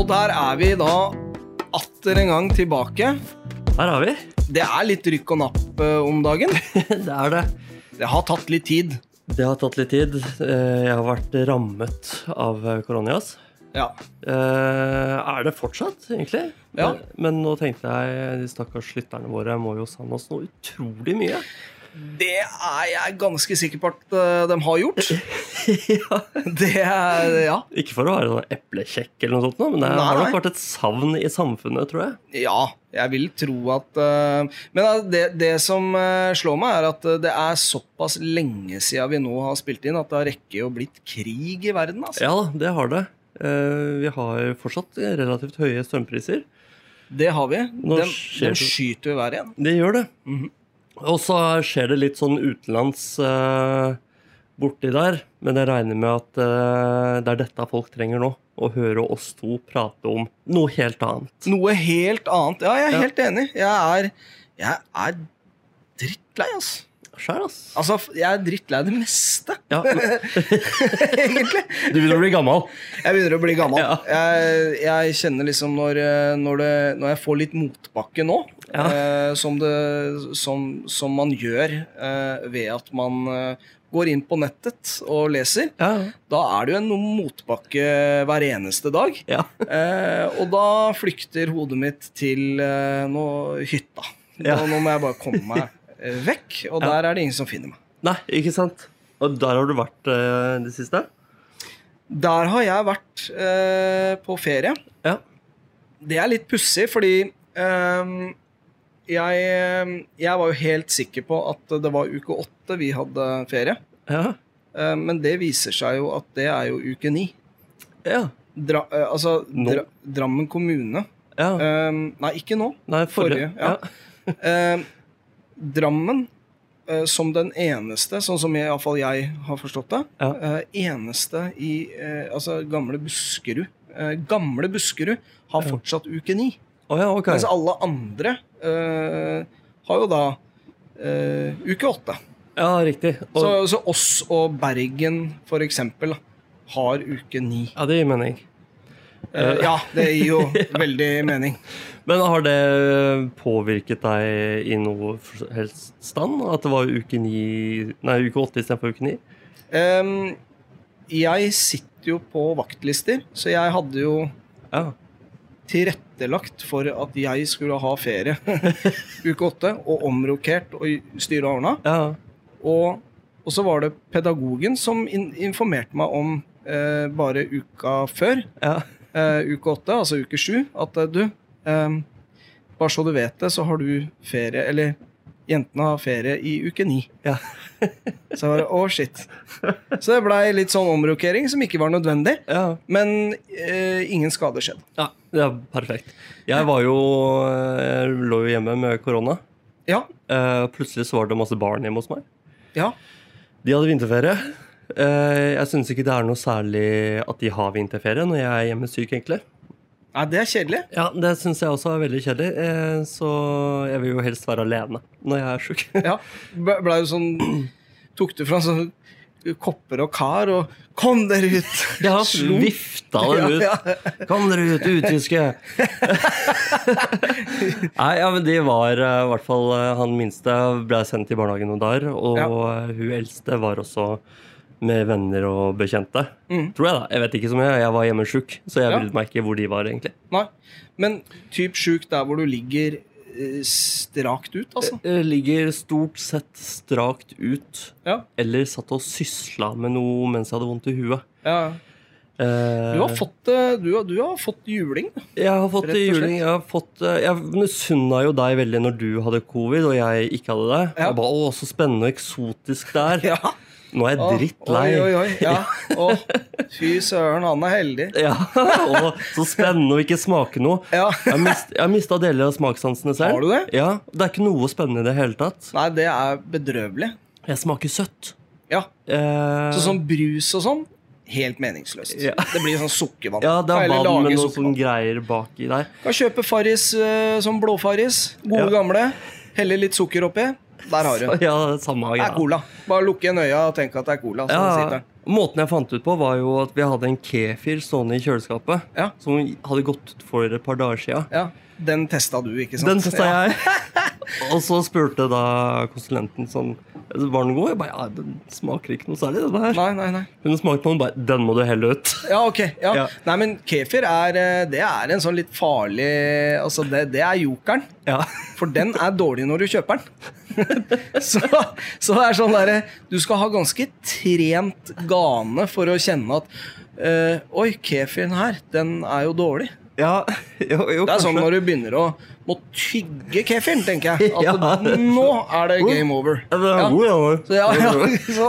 Og der er vi da atter en gang tilbake. Her har vi. Det er litt rykk og napp eh, om dagen. Det er det. Det har tatt litt tid. Det har tatt litt tid. Eh, Jeg har vært rammet av koronias. Ja. Eh, Er det fortsatt, egentlig? Ja. Men nå tenkte jeg de stakkars lytterne våre må jo savne oss noe utrolig mye. Det er jeg ganske sikker på at eh, de har gjort. ja. Det er Ja. Ikke for å være noe eplekjekk, eller noe sånt, men det Nei, har nok vært et savn i samfunnet, tror jeg. Ja, jeg vil tro at uh, Men eh, det, det som slår meg, er at det er såpass lenge siden vi nå har spilt inn at det har rekket å blitt krig i verden. Altså. Ja det har det. Uh, Vi har fortsatt relativt høye strømpriser. Det har vi. De, de skyter jo været igjen. Det gjør det. Mhm. Og så skjer det litt sånn utenlands uh, borti der. Men jeg regner med at uh, det er dette folk trenger nå. Å høre oss to prate om noe helt annet. Noe helt annet. Ja, jeg er Ja. helt enig. Jeg er, jeg er drittlei, altså. Skjær, ass. Altså, jeg er drittlei det meste, Ja, egentlig. du begynner å bli gammel. Jeg begynner å bli gammel. Ja. Jeg, jeg kjenner liksom når, eh, når, det, når jeg får litt motbakke nå, Ja. eh, som, det, som, som man gjør eh, ved at man eh, går inn på nettet og leser, Ja, da er det jo en motbakke hver eneste dag. ja. Eh, og da flykter hodet mitt til eh, noe hytta. Ja. Nå, nå må jeg bare komme meg vekk, og der er det ingen som finner meg. Nei, ikke sant? Og der har du vært uh, det siste? Der har jeg vært uh, på ferie. Ja. Det er litt pussig, fordi ehm, jeg, jeg var jo helt sikker på at det var uke åtte vi hadde ferie. Ja. Eh, men det viser seg jo at det er jo uke ni. Ja. Dra, altså Nå? Dra, Drammen kommune. ja. Ehm, nei, ikke nå. Nei, forrige. forrige, ja. Drammen eh, som den eneste, sånn som iallfall i hvert fall jeg har forstått det, Ja. eh, eneste i eh, altså gamle Buskerud Gamle Buskerud har fortsatt uke ni. Oh, ja, okay. Mens alle andre eh, har jo da eh, uke åtte. Ja, riktig. Og, Så, så oss og Bergen, for eksempel, har uke ni. ja, det gir mening. Eh, ja, det gir jo veldig mening. Men har det påvirket deg i noe helst stand? At det var uke 9, Nei, uke 8 istedenfor uke 9? Um, jeg sitter jo på vaktlister, så jeg hadde jo Ja. tilrettelagt for at jeg skulle ha ferie uke 8, og omrokert og styre og ordna. ja. Og, og så var det pedagogen som in informerte meg om uh, bare uka før, Ja. Eh, uke åtte, altså uke sju, at eh, du eh, Bare så du vet det, så har du ferie Eller jentene har ferie i uke ni. Ja. Så var det å shit. Så det blei litt sånn omrokering som ikke var nødvendig. ja. Men eh, ingen skade skjedde. Ja, er perfekt. Jeg var jo Jeg lå jo hjemme med korona. Ja. Eh, plutselig så var det masse barn hjemme hos meg. ja. De hadde vinterferie. Eh, jeg syns ikke det er noe særlig at de har vinterferie når jeg er hjemme syk, egentlig. Ja, det er kjedelig. Ja, Det syns jeg også er veldig kjedelig. Eh, så jeg vil jo helst være alene når jeg er sjuk. Ja. Ble du sånn Tok du fra sånn kopper og kar og Kom dere ut! Ja, vifta dem ut. Ja, ja. Kom dere ut, utyske! Nei, ja, men de var eh, i hvert fall Han minste ble sendt i barnehagen noen dager, og Ja. hun eldste var også med venner og bekjente. Mm. Tror jeg, da. Jeg vet ikke så mye. Jeg var hjemme sjuk, så jeg Ja. brydde meg ikke hvor de var, egentlig. Nei. Men typ sjuk der hvor du ligger eh, strakt ut, altså. Jeg ligger stort sett strakt ut, Ja. eller satt og sysla med noe mens jeg hadde vondt i huet. ja. Eh, Du har fått, eh, du har, du har fått juling. Jeg har fått juling. Jeg har fått eh, Jeg misunna jo deg veldig når du hadde covid og jeg ikke hadde det. Ja. Jeg ba, Å, så spennende og eksotisk det er. Ja. Nå er jeg Å, drittlei. Oi, oi, oi. Ja. Oh, fy søren, han er heldig. Ja, oh, så spennende å ikke smake noe. Ja. Jeg har mist- mista deler av smakssansene selv. Har du det? Ja, Det er ikke noe spennende i det hele tatt. Nei, det er bedrøvelig. Jeg smaker søtt. Ja. Eh, Så sånn brus og sånn, helt meningsløst. Ja. Det blir sånn sukkervann. ja, det er vann med noe sånn greier baki der. Kan kjøpe Farris eh, som blåfarris. Gode, Ja. gamle. Helle litt sukker oppi. Der har du. Ja, samme Det er cola. Bare lukke igjen øya og tenk at det er cola. Ja. Måten jeg fant ut på, var jo at vi hadde en kefir stående i kjøleskapet. Ja. Som hadde gått ut for et par dager sia. Ja, Den testa du, ikke sant? Den testa ja. jeg. og så spurte da konsulenten sånn Var den god? Jeg bare Ja, den smaker ikke noe særlig, denne her. Nei, nei, nei. Hun smakte på den bare Den må du helle ut. Ja, ok. Ja. Ja. Nei, men kefir er, eh, det er en sånn litt farlig Altså, det, det er jokeren. Ja. For den er dårlig når du kjøper den. så, så det er sånn derre Du skal ha ganske trent gane for å kjenne at eh, Oi, kefiren her, den er jo dårlig. Ja, jo, jo, Det er sånn når du begynner å må tygge kefiren, tenker jeg. At Ja. nå er det game over. Ja. Så ja, ja, så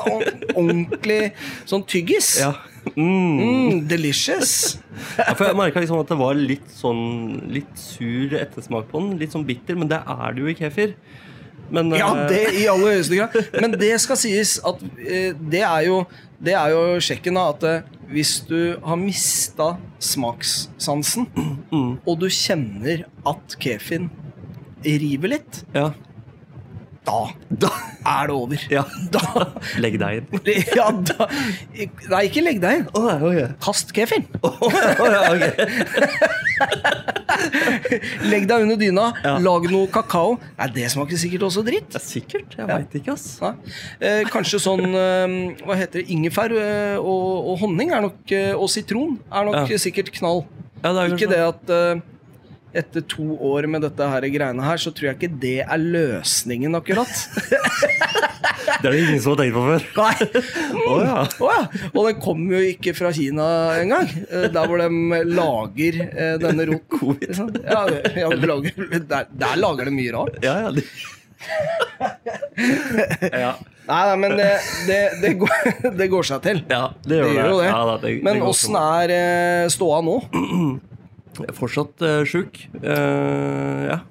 ordentlig sånn tyggis. ja. Mm. Mm, delicious. Jeg merka liksom at det var litt sånn Litt sur ettersmak på den. Litt sånn bitter, men det er det jo i kefir. Men Ja, eh, det i aller høyeste grad. Men det skal sies at eh, det er jo det er jo sjekken av at eh, hvis du har mista smakssansen, Mm. og du kjenner at kefin river litt, ja. Da, da er det over. ja. Da, Legg deg inn. ja, da Nei, ikke legg deg inn. Oh, okay. Kast kefiren. Oh, ja, ok. Legg deg under dyna, Ja. lag noe kakao. Nei, det smaker sikkert også dritt. Det er sikkert. Jeg Ja. veit ikke, ass. Eh, kanskje sånn eh, Hva heter det? Ingefær eh, og, og honning er nok, eh, og sitron er nok sikkert knall. Ja, det Ikke det at etter to år med dette her greiene her, så tror jeg ikke det er løsningen, akkurat. Det er det ingen som har tenkt på før. Nei. Å ja. Oh, ja. Og den kommer jo ikke fra Kina engang. Eh, Der hvor de lager eh, denne roten. Covid. Ja, ja, de lager, der, der lager de mye rart. Ja, ja. De... ja. Nei, nei, men det, det, det, går, det går seg til. ja, det gjør Det gjør det. Ja, da, Men åssen er eh, ståa nå? Jeg er fortsatt uh, sjuk. Uh, ja.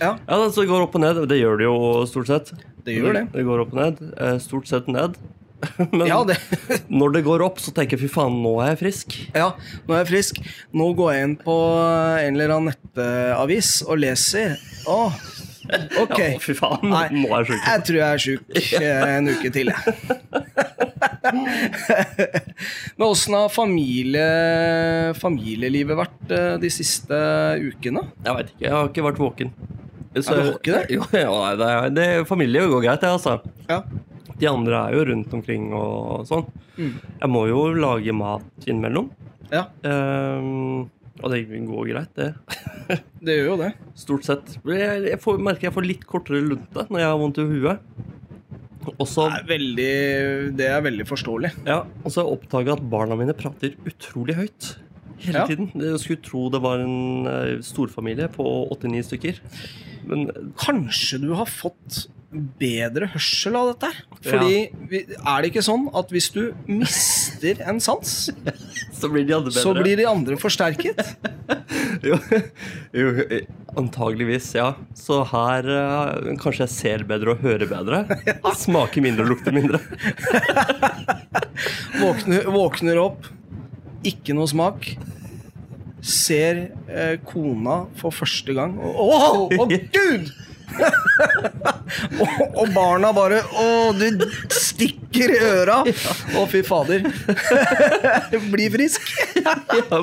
Ja. ja, det går opp og ned. Det gjør det jo stort sett. Det gjør det. Det går opp og ned. Eh, stort sett ned. Men Ja, det, når det går opp, så tenker jeg fy faen, nå er jeg frisk. ja, nå er jeg frisk. Nå går jeg inn på en eller annen nettavis og leser. Å, ok. Ja, fy faen, Nei, nå er jeg sjuk. Jeg tror jeg er sjuk en uke til, jeg. Men åssen har familie, familielivet vært eh, de siste ukene? Jeg veit ikke, jeg har ikke vært våken. Så, er du våken ikke det? Jo, ja, det, det, familie går greit, det, altså. Ja. De andre er jo rundt omkring og sånn. Mm. Jeg må jo lage mat innimellom. ja, Ehm, og det går greit, det. det gjør jo det. Stort sett. Jeg, jeg får, merker jeg får litt kortere lunte når jeg har vondt i huet. Også, Det er veldig, det er veldig forståelig. ja, og så har jeg oppdaga at barna mine prater utrolig høyt. Hele Ja. tiden. Jeg skulle tro det var en eh, storfamilie på 89 stykker. Men Kanskje du har fått bedre hørsel av dette? Fordi ja. er det ikke sånn at hvis du mister en sans, så blir de andre bedre. så blir de andre forsterket? jo, jo, antageligvis, ja. Så her uh, kanskje jeg ser bedre og hører bedre. Smaker mindre og lukter mindre. Våkner, våkner opp, ikke noe smak. Ser eh, kona for første gang. Å, oh, oh, oh, gud! Og, og barna bare Å, du stikker i øra! Å, fy fader. Bli frisk. Ja,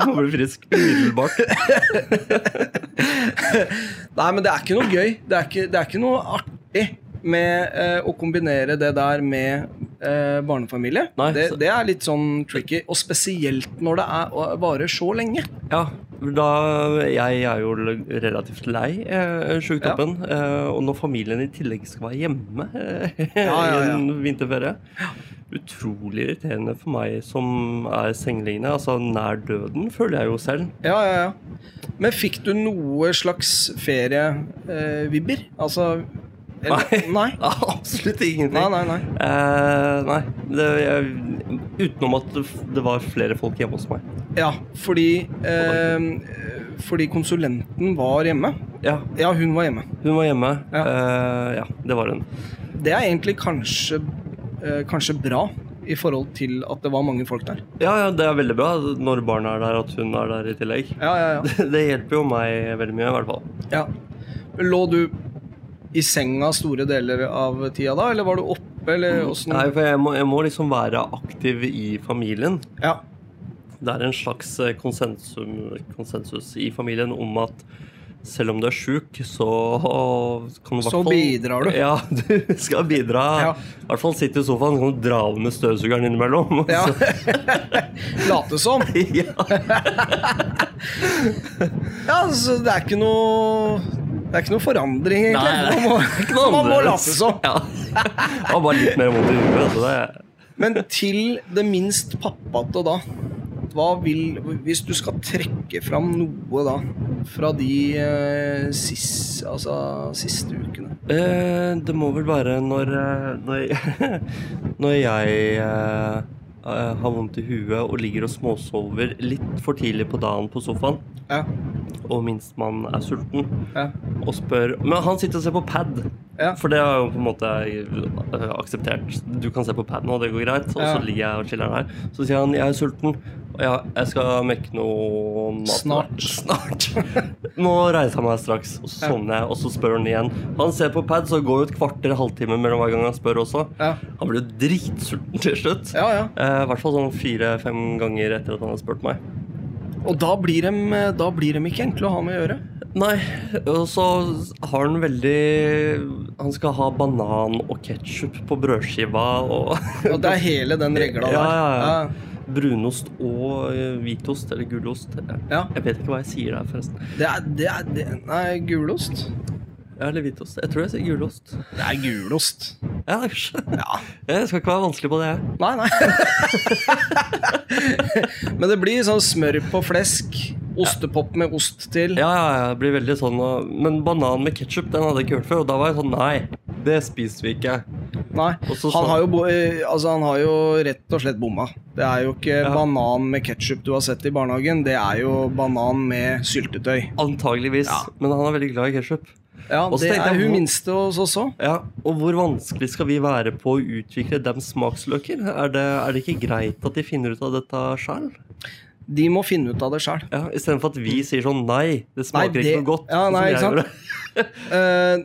må bli frisk umiddelbart. Nei, men det er ikke noe gøy. Det er ikke, det er ikke noe artig med eh, å kombinere det der med eh, barnefamilie. Nei, det, det er litt sånn tricky, og spesielt når det er, varer så lenge. Ja, da, jeg er jo relativt lei eh, sykdommen. Eh, og når familien i tillegg skal være hjemme eh, Ja, ja, ja. i en vinterferie Utrolig irriterende for meg som er sengeliggende. Altså nær døden, føler jeg jo selv. Ja, ja, ja. Men fikk du noe slags ferievibber? altså eller, nei. Absolutt ingenting. Nei, nei, nei. Eh, nei. Det, jeg, utenom at det var flere folk hjemme hos meg. Ja, fordi eh, Fordi konsulenten var hjemme. Ja, Ja, hun var hjemme. hun var hjemme. Ja. Eh, ja det var hun. Det er egentlig kanskje, eh, kanskje bra i forhold til at det var mange folk der. Ja, ja, det er veldig bra når barna er der, at hun er der i tillegg. Ja, ja, ja. Det hjelper jo meg veldig mye, i hvert fall. ja. Lå du i senga store deler av tida da, eller var du oppe eller åssen Nei, for jeg må, jeg må liksom være aktiv i familien. Ja. Det er en slags eh, konsensum, konsensus i familien om at selv om du er sjuk, så kan du Så fall bidrar du. Ja, du skal bidra. Ja. I hvert fall sitte i sofaen, så kan du dra av med støvsugeren innimellom. ja. Late som. ja. Ja, så det er ikke noe Det er ikke noe forandring, egentlig. Nei, man må, ikke noe man må lasse late som. Ja. Det bare litt mer vondt i huet. Altså det, Men til det minst pappate, da. Hva vil Hvis du skal trekke fram noe, da, fra de eh, siste, altså, siste ukene eh, det må vel være når, eh, når, jeg, når jeg eh, har vondt i huet og ligger og småsover litt for tidlig på dagen på sofaen, Ja. og minstemann er sulten, ja. og spør Men han sitter og ser på pad. Ja. For det har jo på en måte eh, akseptert. Du kan se på pad nå, det går greit. Og så ligger jeg og chiller'n her. Så sier han jeg er sulten, ja, jeg skal mekke noe mat. Snart. Snart. Nå reiser jeg meg straks, og så sovner jeg, og så spør han igjen. Han ser på pad, så går jo et kvarter, halvtime mellom hver gang han spør også. Ja. Han blir jo dritsulten til slutt. ja, ja. Eh, I hvert fall sånn fire-fem ganger etter at han har spurt meg. Og da blir, de, da blir de ikke enkle å ha med å gjøre. Nei, og så har han veldig Han skal ha banan og ketsjup på brødskiva og Og det er hele den regla der. Ja, ja, ja. Brunost og eh, hvitost eller gulost. Ja. Jeg vet ikke hva jeg sier der, forresten. Det er, det er det, Nei, gulost. Ja, Eller hvitost. Jeg tror jeg sier gulost. Det er gulost. Ja, kanskje. Ja. Jeg skal ikke være vanskelig på det. jeg. Nei, nei. Men det blir sånn smør på flesk. Ostepop med ost til. Ja, ja, ja, det blir veldig sånn Men banan med ketsjup, den hadde jeg ikke hørt før. Og da var jeg sånn Nei, det spiser vi ikke. Nei, så han har, jo, eh, altså, han har jo rett og slett bomma. Det er jo ikke Ja. banan med ketsjup du har sett i barnehagen, det er jo banan med syltetøy. Antageligvis. Ja. Men han er veldig glad i ketsjup. Ja, Og Det er hun hvor- minste hos oss òg. Ja, og hvor vanskelig skal vi være på å utvikle dem smaksløker? Er det, er det ikke greit at de finner ut av dette sjøl? De må finne ut av det sjøl. Ja, Istedenfor at vi sier sånn nei, det smaker Nei, ikke noe godt. Ja, nei, ikke sant? Eh,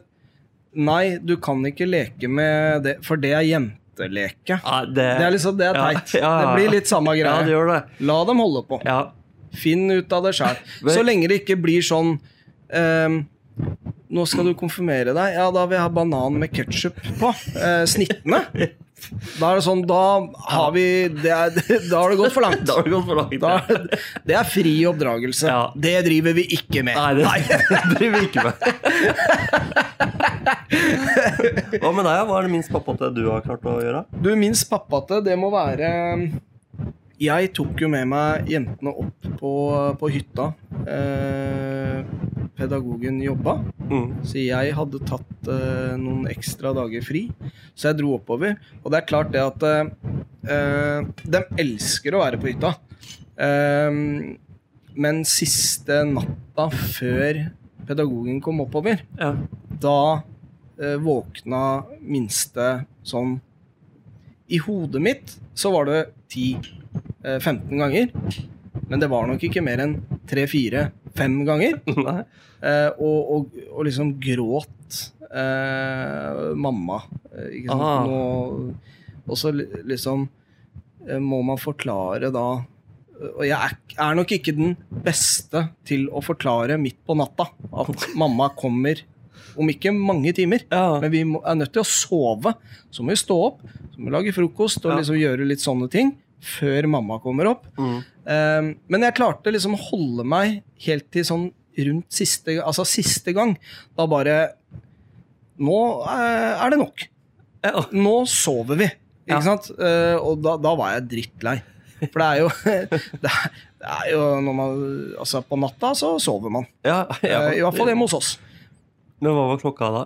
nei, du kan ikke leke med det, for det er jenteleke. Ja, det, Det er liksom, det er teit. ja, ja. Det blir litt samme Ja, det gjør det. La dem holde på. Ja, Finn ut av det sjøl. Så lenge det ikke blir sånn ehm, Nå skal du konfirmere deg. Ja, da vil jeg ha banan med ketsjup på. Eh, snittene. Da er det sånn Da har vi det er, Da har det gått for langt. da har det gått for langt. Da, det er fri oppdragelse. Ja. Det driver vi ikke med. Nei, det, det driver vi ikke med. Hva med deg? Hva er det minst pappate du har klart å gjøre? Du, minst pappate, det må være Jeg tok jo med meg jentene opp på, på hytta. Eh, pedagogen jobba, Mm. så jeg hadde tatt eh, noen ekstra dager fri. Så jeg dro oppover. Og det er klart det at eh, De elsker å være på hytta. Eh, men siste natta før pedagogen kom oppover, Ja. da eh, våkna minste sånn I hodet mitt så var det 10-15 ganger. Men det var nok ikke mer enn 3-4-5 ganger. Eh, og, og, og liksom gråt eh, mamma. Eh, ikke sant? Ah. Nå, og så liksom eh, må man forklare da Og jeg er nok ikke den beste til å forklare midt på natta at mamma kommer om ikke mange timer. Ja. Men vi må, er nødt til å sove. Så må vi stå opp, så må vi lage frokost og Ja. liksom gjøre litt sånne ting før mamma kommer opp. Mm. Um, men jeg klarte liksom å holde meg helt til sånn rundt siste, altså siste gang. Da bare Nå eh, er det nok. Ja. Nå sover vi. Ikke sant? Uh, og da, da var jeg drittlei. For det er jo det er, det er jo man Altså, på natta så sover man. Ja, ja. Eh, I hvert fall hjemme hos oss. Men hva var klokka da?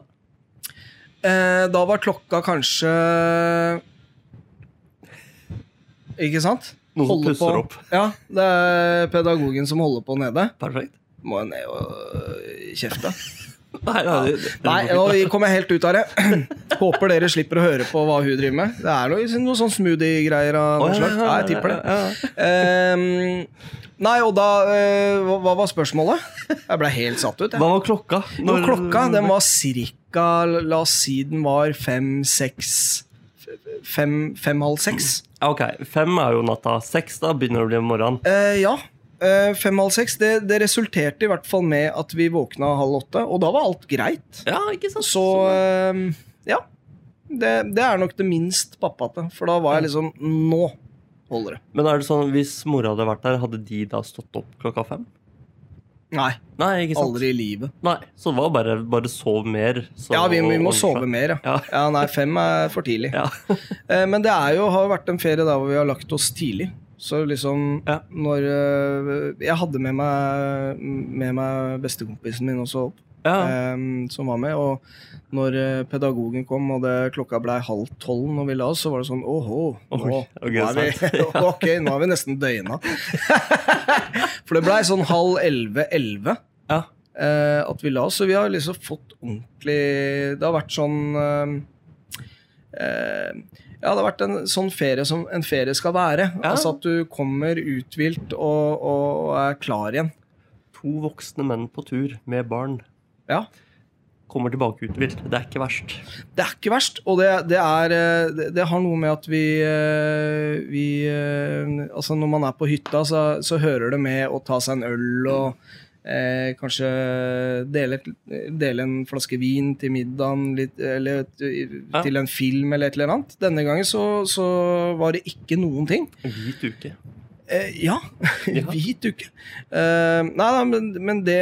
Eh, da var klokka kanskje Ikke sant? Noen Holder pusser på- opp. Ja, det er pedagogen som holder på nede. Perfekt. Må jeg ned og kjefte. Nei, nei, det, det, Nei, nå kommer jeg helt ut av det. Håper dere slipper å høre på hva hun driver med. Det er noe, noe sånn smoothie-greier av noe slag. ja, Ja, ja, jeg tipper det. ja, ja. Ehm, nei, og da hva, hva var spørsmålet? Jeg ble helt satt ut. Jeg. Hva var klokka? Jo, klokka den var cirka La oss si den var fem-seks fem, fem-halv seks. Ok, fem er jo natta. Seks, da begynner det å bli morgen. Eh, ja. Eh, Fem-halv seks. Det, det resulterte i hvert fall med at vi våkna halv åtte, og da var alt greit. Ja, ikke sant? Så eh, ja. Det, det er nok det minst pappate, for da var jeg liksom Nå holder det. Men er det sånn, hvis mora hadde vært der, hadde de da stått opp klokka fem? Nei, Nei, aldri i livet. Nei, Så det var bare, bare sov mer? så- Ja, vi, vi må sove mer, ja. Ja. ja. Nei, fem er for tidlig. Ja. Eh, Men det jo, har vært en ferie der hvor vi har lagt oss tidlig. Så liksom Ja. når eh, Jeg hadde med meg, med meg bestekompisen min også opp, ja. um, som var med. Og når eh, pedagogen kom og det klokka ble halv tolv når vi la oss, så var det sånn åhå, nå, Oi, ok, nå, vi, ok, nå er vi nesten døgna. For det blei sånn halv elleve-elleve ja. Uh, at vi la oss. Så vi har liksom fått ordentlig Det har vært sånn uh, uh, Ja, det har vært en sånn ferie som en ferie skal være. Ja. Altså at du kommer uthvilt og, og er klar igjen. To voksne menn på tur med barn Ja. kommer tilbake uthvilt. Det er ikke verst. Det er ikke verst, og det, det er eh, det, har noe med at vi, eh, vi eh, Altså, når man er på hytta, så, så hører det med å ta seg en øl og eh, kanskje dele, dele en flaske vin til middagen, litt, eller Ja. til en film eller et eller annet. Denne gangen så, så var det ikke noen ting. Hvit uke. Eh, ja. Hvit uke. Eh, nei, da, men, men det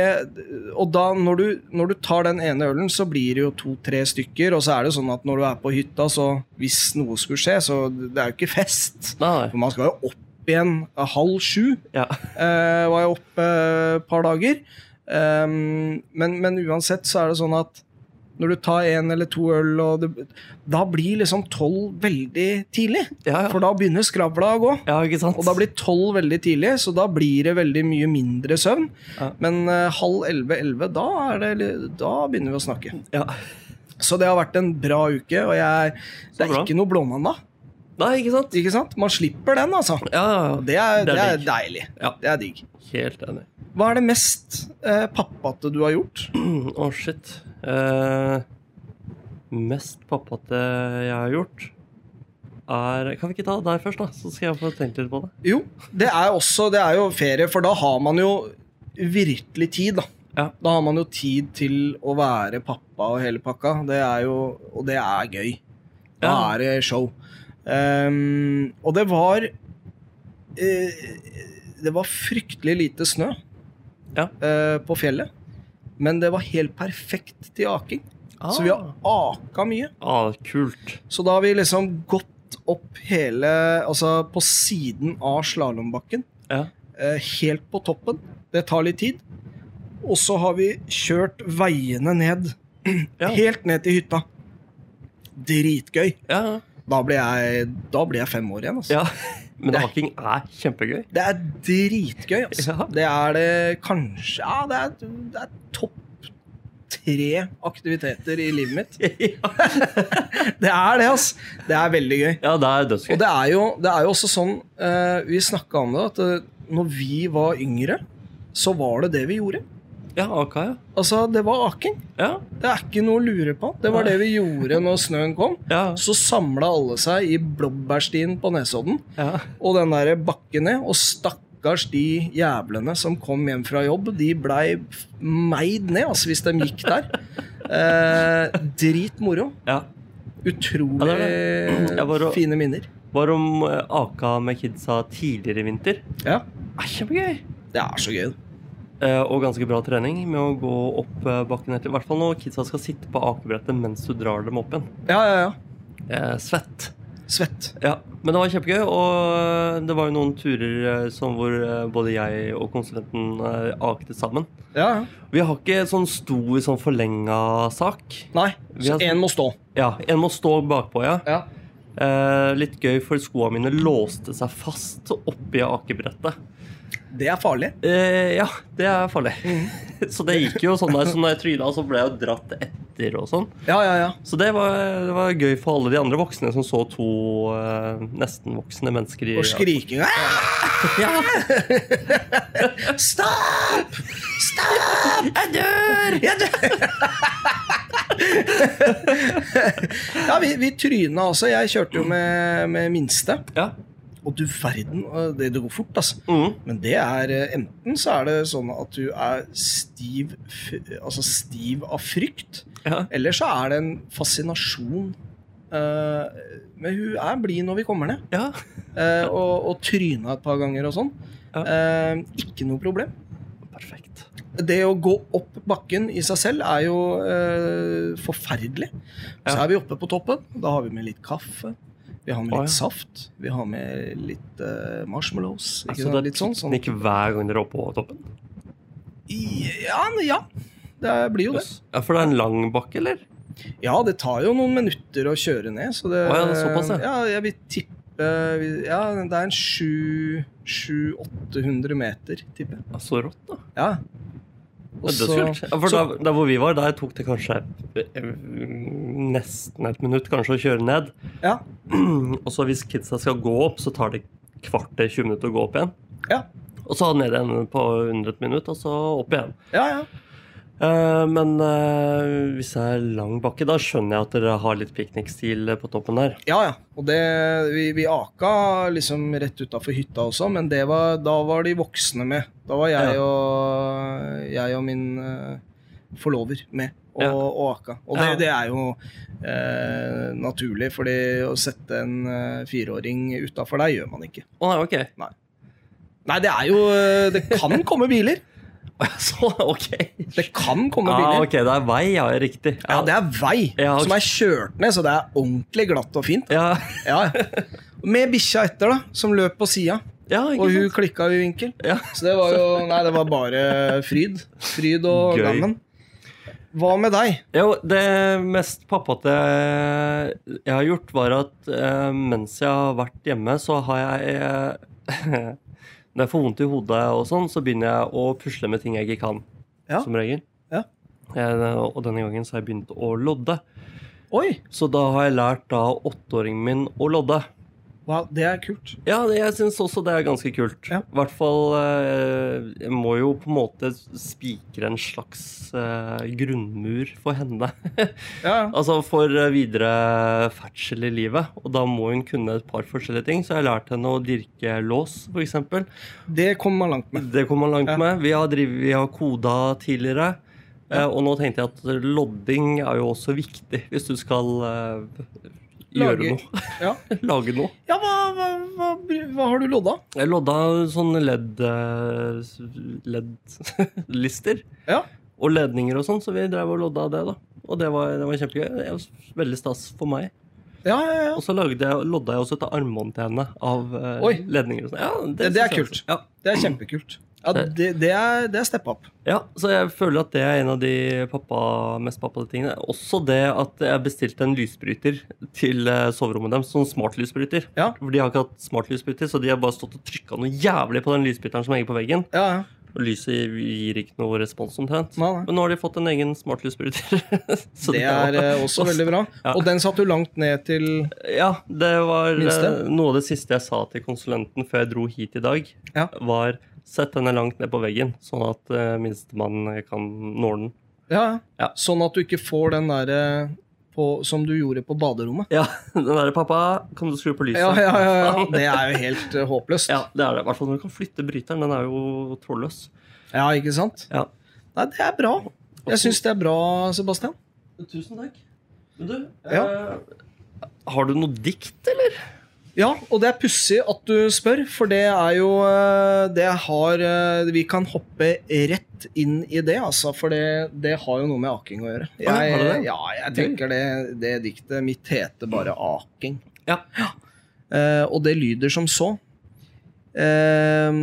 Og da, når du, når du tar den ene ølen, så blir det jo to-tre stykker. Og så er det sånn at når du er på hytta, så hvis noe skulle skje, så det er jo ikke fest. Nei. For man skal jo opp igjen halv sju. Ja. Eh, var jeg oppe et par dager. Eh, men, men uansett så er det sånn at når du tar en eller to øl, det, da blir liksom tolv veldig tidlig. Ja, ja. For da begynner skravla å gå. ja, ikke sant? Og da blir tolv veldig tidlig, så da blir det veldig mye mindre søvn. Men uh, halv elleve-elleve, da, er det da begynner vi å snakke. ja. Så det har vært en bra uke, og jeg, det er ikke noe blåmandag. Nei, ikke sant? Ikke sant? Man slipper den, altså. Ja, ja, ja. Det er, Det det er er deilig. Ja. Det er digg. Helt enig. Hva er det mest eh, pappate du har gjort? Å, shit. Eh, mest pappate jeg har gjort, er Kan vi ikke ta deg først, da? Så skal jeg få tenkt litt på det. Jo, det er også Det er jo ferie, for da har man jo virkelig tid, da. Ja. Da har man jo tid til å være pappa og hele pakka. Det er jo Og det er gøy. Da Ja. er det show. Um, og det var uh, Det var fryktelig lite snø Ja. uh, på fjellet. Men det var helt perfekt til aking. Så vi har aka mye. ah, Kult. Så da har vi liksom gått opp hele Altså på siden av slalåmbakken. Ja. Uh, helt på toppen. Det tar litt tid. Og så har vi kjørt veiene ned. Ja. Helt ned til hytta. Dritgøy. Ja, Da blir jeg, da jeg fem år igjen. Altså. ja. Men Det er- er kjempegøy. Det er dritgøy. Altså. Ja. Det er det kanskje Ja, det er, det er topp tre aktiviteter i livet mitt. ja, Det er det, altså. Det er veldig gøy. det er Og det er jo, det er jo også sånn uh, Vi snakka om det, at uh, når vi var yngre, så var det det vi gjorde. Ja, aka, ja. Altså, det var aking. Ja, Det er ikke noe å lure på. Det var Nei. det vi gjorde når snøen kom. ja. Så samla alle seg i blåbærstien på Nesodden ja. og den der bakken ned, og stakkars de jævlene som kom hjem fra jobb, de blei meid ned, altså, hvis de gikk der. Eh, drit moro. ja. Utrolig Ja, det det. Var fine minner. Var om eh, aka med kidsa tidligere i vinter. Ja, Er kjempegøy. det er så gøy. Eh, og ganske bra trening med å gå opp eh, bakken etter. I hvert fall når kidsa skal sitte på akebrettet mens du drar dem opp igjen. Ja, ja, ja. Eh, svett. Svett. Ja, Men det var kjempegøy, og det var jo noen turer som hvor både jeg og konsulenten akte sammen. Ja, ja. Vi har ikke sånn stor sånn forlenga sak. Nei, så har- en må stå. Ja, En må stå bakpå, ja. Ja. Eh, litt gøy, for skoene mine låste seg fast oppi akebrettet. Det er farlig. Eh, ja, det er farlig. Mm. så det gikk jo sånn der, så når jeg tryna, så ble jeg jo dratt etter og sånn. Ja, ja, ja. Så det var, det var gøy for alle de andre voksne som så to eh, nesten-voksne mennesker i Og skriking! Ja, Stopp! Stopp! jeg dør! Jeg dør! Ja, vi, vi tryna også. Jeg kjørte jo med, med minste. Ja. Og du verden, det, det går fort, altså. Mm. Men det er eh, enten så er det sånn at du er stiv, altså stiv av frykt, ja. eller så er det en fascinasjon. Uh, men hun er blid når vi kommer ned. ja. uh, og, og tryna et par ganger og sånn. Ja. Uh, ikke noe problem. Perfekt. Det å gå opp bakken i seg selv er jo eh, forferdelig. Så er vi oppe på toppen. Da har vi med litt kaffe. Vi har med litt litt ja. saft. Vi har med litt uh, marshmallows. Ikke Altså, det det litt sånn, sånn. Ikke hver gang dere er oppe på toppen? Ja, ja. Det blir jo det. Ja, For det er en lang bakke, eller? Ja, det tar jo noen minutter å kjøre ned. Så det, Å, ja, det er såpass, ja. ja. Jeg vil tippe Ja, det er en 700-800 meter, tipper jeg. Ja, så rått, da. Ja. Det er dødskult. Ja, for så- der, da, hvor vi var, der tok det kanskje eh, nesten et minutt kanskje å kjøre ned. ja. Og så hvis kidsa skal gå opp, så tar det kvarter 20 minutter å gå opp igjen. Ja. Og så ned igjen på under et minutt, og så opp igjen. Ja, ja. Eh, men eh, hvis det er lang bakke, da skjønner jeg at dere har litt piknikstil på toppen der. Ja, ja. Og det, vi, vi aka liksom rett utafor hytta også, men det var, da var de voksne med. Da var jeg, Ja. og, jeg og min eh, forlover med og, Ja. og aka. Og det, det er jo eh, naturlig, fordi å sette en eh, fireåring utafor der gjør man ikke. Å nei. Nei, det er jo eh, Det kan komme biler. Så, ok. Det kan komme Ah, biler. ok, det er vei, ja. Riktig. Ja, det er vei Ja, okay. som er kjørt ned, så det er ordentlig glatt og fint. ja. Ja. Med bikkja etter, da, som løp på sida. ja, Og hun sant? klikka i vinkel. Ja. Så det var jo Nei, det var bare fryd. Fryd og gammen. Hva med deg? Jo, det mest pappate jeg har gjort, var at eh, mens jeg har vært hjemme, så har jeg eh, Når jeg får vondt i hodet og sånn, så begynner jeg å pusle med ting jeg ikke kan. Ja. Som regel. Ja. Eh, og denne gangen så har jeg begynt å lodde. Oi! Så da har jeg lært da åtteåringen min å lodde. Wow, det er kult. Ja, det- jeg syns også det er ganske kult. Ja. I hvert fall eh, Jeg må jo på en måte spikre en slags eh, grunnmur for henne. Ja, altså for eh, videre ferdsel i livet. Og da må hun kunne et par forskjellige ting. Så jeg har lært henne å dirke lås, f.eks. Det kommer man langt med. Det kommer man langt Ja. med. Vi har, drivet, vi har koda tidligere. Eh, og nå tenkte jeg at lodding er jo også viktig hvis du skal eh, gjøre Lage- noe. Ja, Lage noe. ja hva, hva, hva, hva har du lodda? Jeg lodda sånne ledd eh, LED-lister Ja. og ledninger og sånn, så vi drev og lodda det, da. Og det var, det var kjempegøy. Det var veldig stas for meg. Ja, ja, ja. Og så lagde jeg, lodda jeg også et armbånd til henne av Oi. ledninger. sånn. Ja, Det- det er kult. Ja. Det er kjempekult. Ja, det, det, er, det er step up. ja, så jeg føler at det er en av de pappa, mest pappate tingene. Også det at jeg bestilte en lysbryter til eh, soverommet deres, sånn smartlysbryter. Ja, For de har ikke hatt smartlysbryter, så de har bare stått og trykka noe jævlig på den lysbryteren som henger på veggen. ja, ja. Og lyset gir ikke noe respons omtrent. Nei, nei. Men nå har de fått en egen smartlysbryter. Så Det er eh, også veldig bra. Ja. Og den satt du langt ned til Ja, det var Minste? eh, noe av det siste jeg sa til konsulenten før jeg dro hit i dag. Ja. Var sett denne langt ned på veggen, sånn at uh, minstemann kan nå den. Ja, Ja. sånn at du ikke får den derre som du gjorde på baderommet. Ja, den derre 'pappa, kan du skru på lyset?' Ja, ja, ja, ja. Det er jo helt uh, håpløst. Ja, det er det. I hvert fall når du kan flytte bryteren. Den er jo trådløs. Ja, ikke sant? Ja. Nei, det er bra. Jeg syns det er bra, Sebastian. Tusen takk. Men du, Ja. eh, har du noe dikt, eller? Ja, og det er pussig at du spør, for det er jo eh, Det har eh, Vi kan hoppe rett inn i det, altså, for det, det har jo noe med aking å gjøre. ja, det? ja, jeg tenker det, det diktet mitt heter bare Aking. Ja. Eh, og det lyder som så. Eh,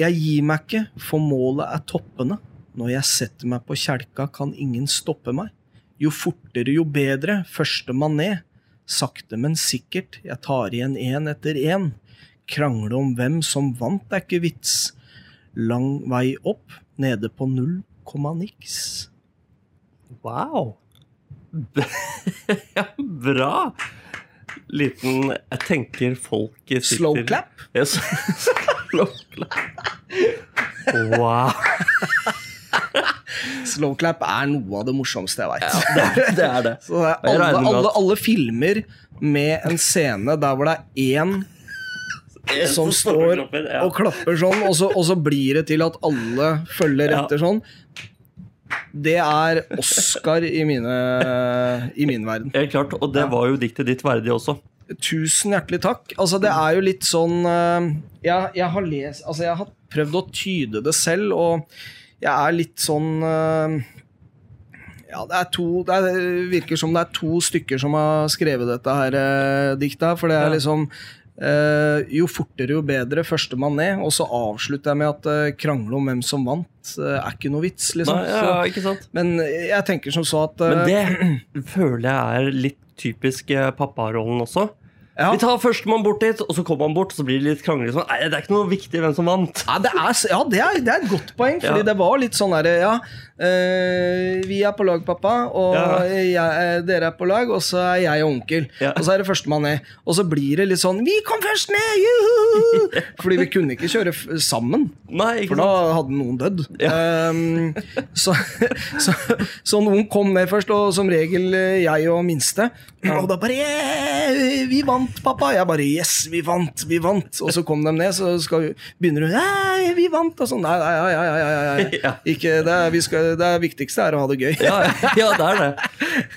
jeg gir meg ikke, for målet er toppene. Når jeg setter meg på kjelka, kan ingen stoppe meg. Jo fortere, jo bedre, førstemann ned. Sakte, men sikkert, jeg tar igjen én etter én. Krangle om hvem som vant, er ikke vits. Lang vei opp, nede på null komma niks. Wow. ja, bra. Liten Jeg tenker folk sitter Slow clap. Yes. Slow clap. Wow. Slow clap er noe av det morsomste jeg veit. Det er det. Er det. Så det er alle, alle, alle filmer med en scene der hvor det er én som står og klapper sånn, og så, og så blir det til at alle følger etter sånn. Det er Oscar i, mine, i min verden. Helt klart, og det var jo diktet ditt verdig også. Tusen hjertelig takk. Altså, det er jo litt sånn eh, jeg, jeg har lest Altså, jeg har prøvd å tyde det selv, og jeg er litt sånn eh, Ja, det er to Det er, virker som det er to stykker som har skrevet dette her uh, diktet, for det er liksom Uh, jo fortere, jo bedre. Førstemann ned. Og så avslutter jeg med at uh, krangle om hvem som vant, uh, er ikke noe vits, liksom. Nei, ja, Så- ikke sant? men jeg tenker som så at Men eh, det føler jeg er litt typisk eh, papparollen også. Ja. Vi tar førstemann bort dit, og så kommer han bort, og så blir det litt krangling. Sånn. Nei, det er ikke noe viktig hvem som vant. Ja, det er, ja det, er, det er et godt poeng, fordi Ja. det var litt sånn herre Ja, eh, vi er på lag, pappa, og Ja. jeg, eh, dere er på lag, og så er jeg og onkel. Ja. Og så er det førstemann ned. Og så blir det litt sånn Vi kom først ned! Juhu! Fordi vi kunne ikke kjøre sammen, Nei, for ikke da hadde noen dødd. Um, så, så, så noen kom ned først, og som regel eh, jeg og minste. Og da bare «Yeah, Vi vant, pappa! Jeg bare Yes, vi vant! Vi vant! Og så kom de ned, så skal, begynner hun vi vant! Og sånn. Nei, nei, nei, nei, nei, nei. Ikke, det, vi skal, det viktigste er å ha det gøy. Ja, ja, det er det.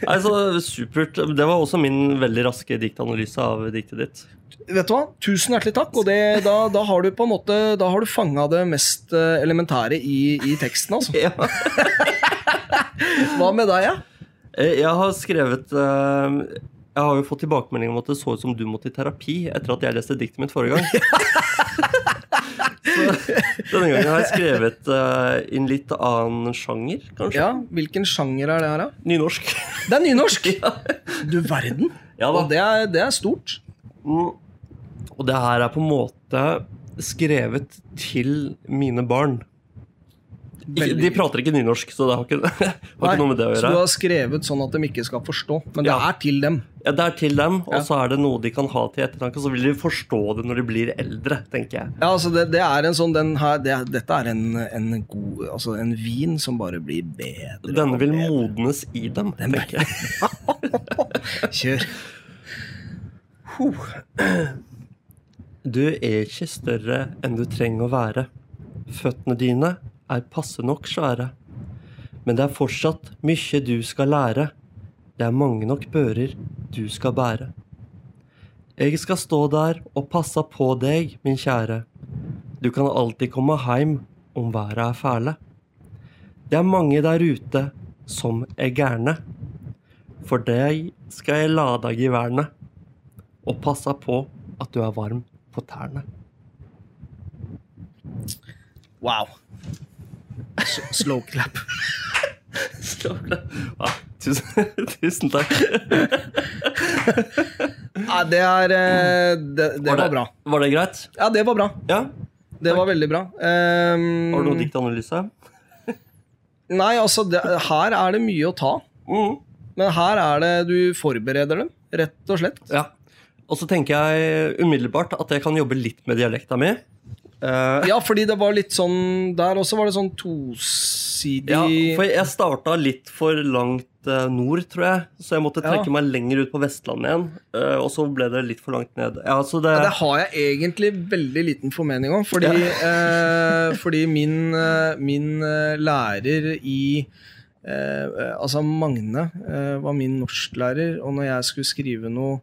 Altså, supert. Det var også min veldig raske diktanalyse av diktet ditt. Vet du hva? Tusen hjertelig takk. Og det, da, da har du på en måte Da har du fanga det mest eh, elementære i, i teksten, altså. Ja. Hva med deg, ja? Eh, Jeg har skrevet eh, Jeg har jo fått tilbakemelding om at det så ut som du måtte i terapi etter at jeg leste diktet mitt forrige gang. Så denne gangen har jeg skrevet uh, i en litt annen sjanger, kanskje. Ja, Hvilken sjanger er det her, da? Nynorsk. Det er nynorsk! Du verden. Ja. Og det er, det er stort. Mm. Og det her er på en måte skrevet til mine barn. Veldig de prater ikke nynorsk, så det har ikke, har Nei, ikke noe med det å gjøre. Så du har skrevet sånn at de ikke skal forstå, men det Ja. er til dem. Ja, det er til dem, og Ja. så er det noe de kan ha til ettertanke. Så vil de forstå det når de blir eldre, tenker jeg. Ja, altså det, det er en sånn den her, det, Dette er en, en god Altså en vin som bare blir bedre. Denne vil bedre. modnes i dem, tenker jeg. Kjør. Du er ikke større enn du trenger å være. Føttene dine er passe nok svære. Men det er fortsatt mye du skal lære. Det er mange nok bører du skal bære. Jeg skal stå der og passe på deg, min kjære. Du kan alltid komme heim om været er fæle. Det er mange der ute som er gærne. For deg skal jeg lade geværene og passe på at du er varm på tærne. Wow. S- Slow clap. Ah, tusen, tusen takk. Ja, det er eh, Det, det var bra. Var det greit? Ja, det var bra. Ja. Det var veldig bra. Um, Har du noe diktanalyse? Nei, altså, det, her er det mye å ta. Mm. Men her er det du forbereder dem, rett og slett. Ja. Og så tenker jeg umiddelbart at jeg kan jobbe litt med dialekta mi. Eh, Ja, fordi det var litt sånn Der også var det sånn tosidig ja, for jeg starta litt for langt eh, nord, tror jeg. Så jeg måtte trekke Ja. meg lenger ut på Vestlandet igjen. Uh, og så ble det litt for langt ned. Ja, så det, Ja, det har jeg egentlig veldig liten formening om, fordi, fordi min, min lærer i Altså Magne var min norsklærer, og når jeg skulle skrive noe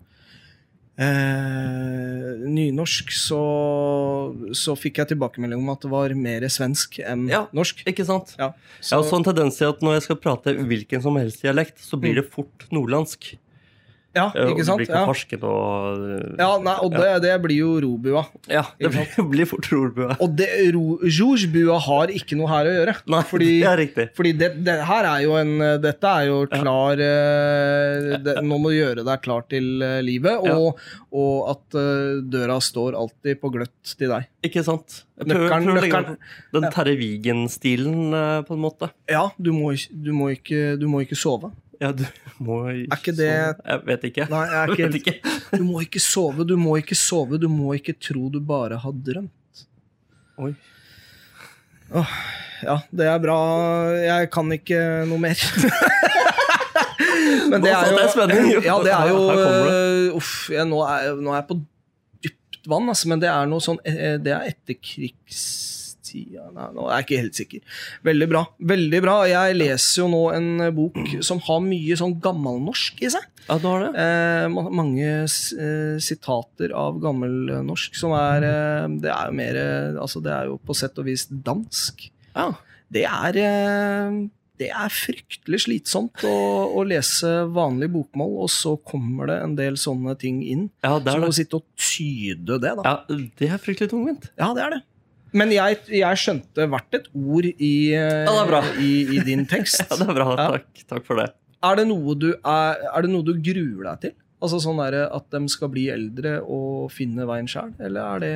eh, nynorsk, så, så fikk jeg tilbakemelding om at det var mer svensk enn Ja. norsk. Ikke sant? Ja, Jeg har også en tendens til at når jeg skal prate hvilken som helst dialekt, så blir det fort nordlandsk. Ja, Eh, og du blir ikke Ja. farsken og Ja, nei, og det, det blir jo robua. Ja, det blir, blir fort rorbue. Og det, ro, har ikke noe her å gjøre. Nei, fordi det er riktig. Fordi det, det her er jo en Dette er jo klar eh, det, Nå må du gjøre deg klar til eh, livet, og, og at eh, døra står alltid på gløtt til deg. Ikke sant? Nøkkelen- nøkkelen- den Terje Vigen-stilen, eh, på en måte. Ja, du må, du må, ikke, du må ikke sove. Ja, du må ikke Er ikke det- sove. Jeg vet ikke. Nei, jeg er ikke helt-. Du må ikke sove, du må ikke sove, du må ikke tro du bare har drømt. Oi. Ja, det er bra. Jeg kan ikke noe mer. Men satte jeg spenning. Ja, det er jo det. øh, Uff, jeg, nå, er, nå er jeg på dypt vann, altså, men det er noe sånn eh, Det er etterkrigstida Nei, nå er jeg ikke helt sikker. Veldig bra. Veldig bra. Jeg leser jo nå en bok som har mye sånn gammelnorsk i seg. Ja, du har det? Eh, mange eh, sitater av gammelnorsk som er eh, Det er jo mer eh, Altså, det er jo på sett og vis dansk. Ja. Det er eh, det er fryktelig slitsomt å, å lese vanlig bokmål, og så kommer det en del sånne ting inn. ja, det Så er må du sitte og tyde det, da. Ja, det er fryktelig tungvint. Ja, det er det. Men jeg, jeg skjønte hvert et ord i, eh, Ja, i, i din tekst. Ja, det er bra. Takk, takk for det. Er det du, er, er det noe du gruer deg til? Altså sånn der, At de skal bli eldre og finne veien sjøl, eller er det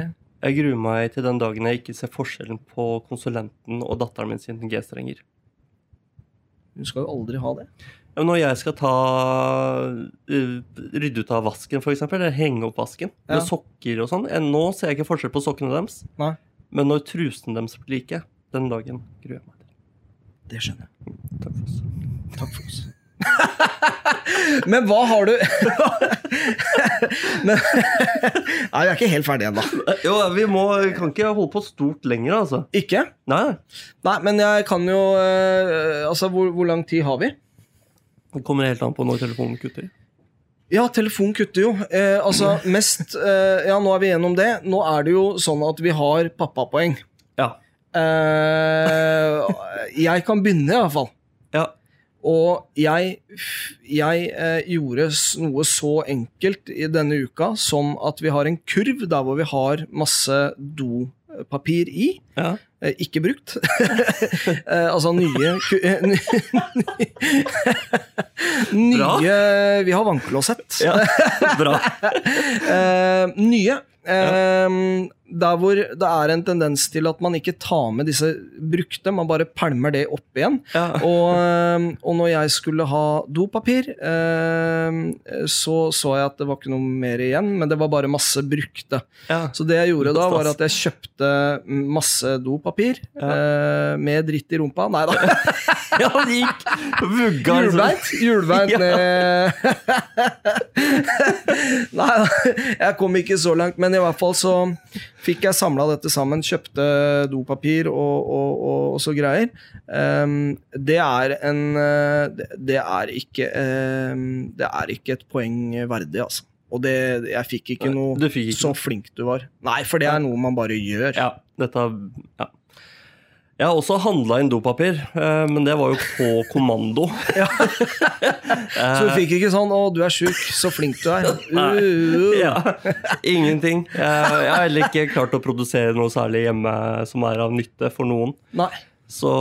Jeg gruer meg til den dagen jeg ikke ser forskjellen på konsulenten og datteren min sine G-strenger. Du skal jo aldri ha det. Ja, men Når jeg skal ta uh, rydde ut av vasken, eksempel, eller henge opp vasken Ja. med sokker og sånn eh, Nå ser jeg ikke forskjell på sokkene deres, Nei. Men når trusene deres blir like, den dagen gruer jeg meg til. Det skjønner jeg. Takk for oss. Takk for oss. Men hva har du Men, Nei, vi er ikke helt ferdige ennå. Jo, vi må, kan ikke holde på stort lenger, altså. Ikke? Nei, Nei, men jeg kan jo eh, Altså, hvor, hvor lang tid har vi? det kommer helt an på når telefonen kutter. Ja, telefonen kutter jo. Eh, altså, mest eh, Ja, nå er vi gjennom det. Nå er det jo sånn at vi har pappapoeng. Ja. Eh, jeg kan begynne, i hvert fall. Ja. Og jeg, jeg eh, gjorde noe så enkelt i denne uka som at vi har en kurv der hvor vi har masse dopapir i. ja. Eh, ikke brukt. eh, altså nye eh, Nye Vi har vannklosett. ja. Bra. Nye. Eh, Der hvor det er en tendens til at man ikke tar med disse brukte, man bare pælmer det opp igjen. Ja. Og, eh, og når jeg skulle ha dopapir, eh, så så jeg at det var ikke noe mer igjen, men det var bare masse brukte. Ja. Så det jeg gjorde da, var at jeg kjøpte masse dopapir ja. med dritt i rumpa. Nei da. ja, det gikk vugga liksom. Hjulbeint. Hjulbeint ned Nei, jeg kom ikke så langt, men i hvert fall så fikk jeg samla dette sammen. Kjøpte dopapir og, og, og, og så greier. Um, det er en eh, det, er ikke um, Det er ikke et poeng verdig, altså. Og det, jeg fikk ikke noe fikk ikke så flink du var. Nei, for det er noe man bare gjør. Ja, dette ja. Jeg har også handla inn dopapir, eh, men det var jo på kommando. Så du fikk ikke sånn 'Å, du er sjuk, så flink du er'. Uh, Ja, Ingenting. Jeg, jeg har heller ikke klart å produsere noe særlig hjemme som er av nytte for noen. Nei. Så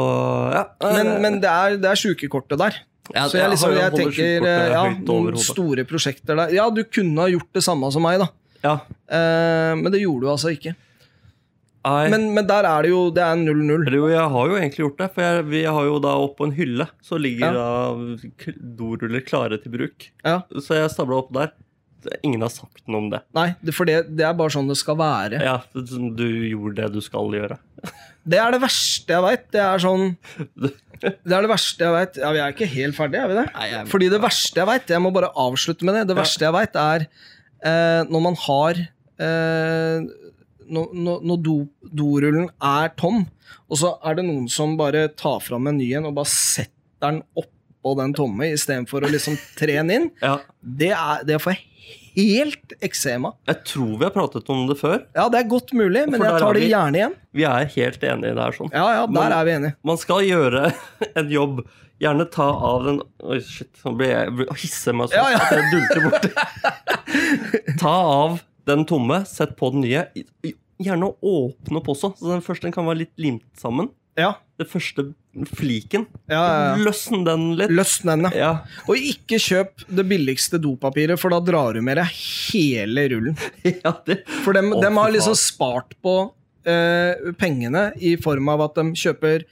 ja. Men, men det er, det er sjukekortet der. Ja, så jeg, liksom, jeg tenker ja, noen store prosjekter der. Ja, du kunne ha gjort det samme som meg, da. Ja. Eh, men det gjorde du altså ikke. Men, men der er det jo Det er 0-0. Jo, jeg har jo egentlig gjort det. For jeg, vi har jo da oppå en hylle, så ligger da doruller klare til bruk. Ja. Så jeg stabla opp der. Ingen har sagt noe om det. Nei, for det, det er bare sånn det skal være. Ja, Du gjorde det du skal gjøre. Det er det verste jeg veit. Det er sånn Det er det verste jeg veit. Ja, vi er ikke helt ferdige, er vi det? Nei, jeg- Fordi det verste jeg veit Jeg må bare avslutte med det. Det verste jeg veit, er eh, når man har eh, Når, når, do, dorullen er tom, og så er det noen som bare tar fram en ny en og bare setter den oppå den tomme istedenfor å liksom tre den inn, Ja, det, er, det får jeg helt eksema. Jeg tror vi har pratet om det før. Ja, det er godt mulig, men jeg tar det vi- gjerne igjen. Vi er helt enige der. sånn. Ja, ja, der der er vi enige. Man skal gjøre en jobb. Gjerne ta av den Oi, shit. Nå blir jeg hisser meg sånn Ja, ja. at jeg dulter borti. ta av den tomme, sett på den nye. Gjerne åpne opp også, så den første den kan være litt limt sammen. Ja, Det første fliken. ja, ja. Løsn den litt. Løsn den, ja. Og ikke kjøp det billigste dopapiret, for da drar du med deg hele rullen. ja det. For dem, oh, dem har liksom spart på uh, pengene i form av at de kjøper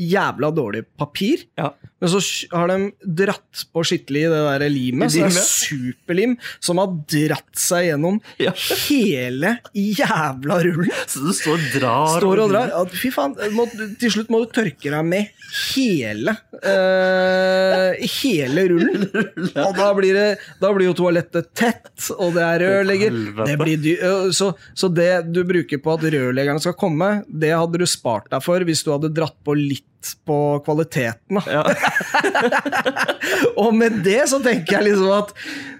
jævla dårlig papir. Ja. Men så har de dratt på skikkelig det der limet. Så det er superlim som har dratt seg gjennom Ja. hele jævla rullen. Så du står og drar Står og drar. Ja, fy faen, må, til slutt må du tørke deg med hele uh, Hele rullen. Og da blir, det, da blir jo toalettet tett, og det er rørlegger. Det blir dy så, så det du bruker på at rørleggerne skal komme, det hadde du spart deg for hvis du hadde dratt på litt på kvaliteten. Da. Ja. Og med det så tenker jeg liksom at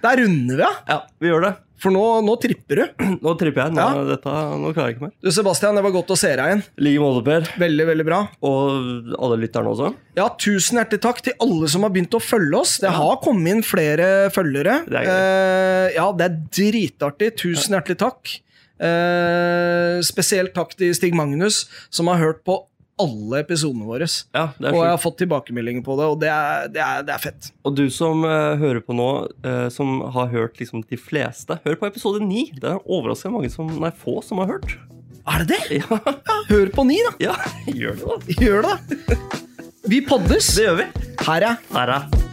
der runder vi av. ja, vi gjør det. For nå, nå tripper du. Nå tripper jeg. Nå, Ja. dette, nå klarer jeg ikke mer. Du, Sebastian, det var godt å se deg igjen. Like måte, Per. Veldig, veldig bra. Og alle lytterne også. Ja, tusen hjertelig takk til alle som har begynt å følge oss. Det har kommet inn flere følgere. Det er. Eh, ja, det er dritartig. Tusen hjertelig takk. Eh, spesielt takk til Stig Magnus, som har hørt på alle episodene våre. Ja, Og jeg har fått tilbakemeldinger på det, og det er, det er, det er fett. Og du som uh, hører på nå, uh, som har hørt liksom de fleste, hør på episode 9. Det er overraskende mange som, nei, få som har hørt. Er det det? Ja, Ja, hør på 9, da. ja gjør det, da. Gjør det. Vi poddes. Det gjør vi. Her er Her er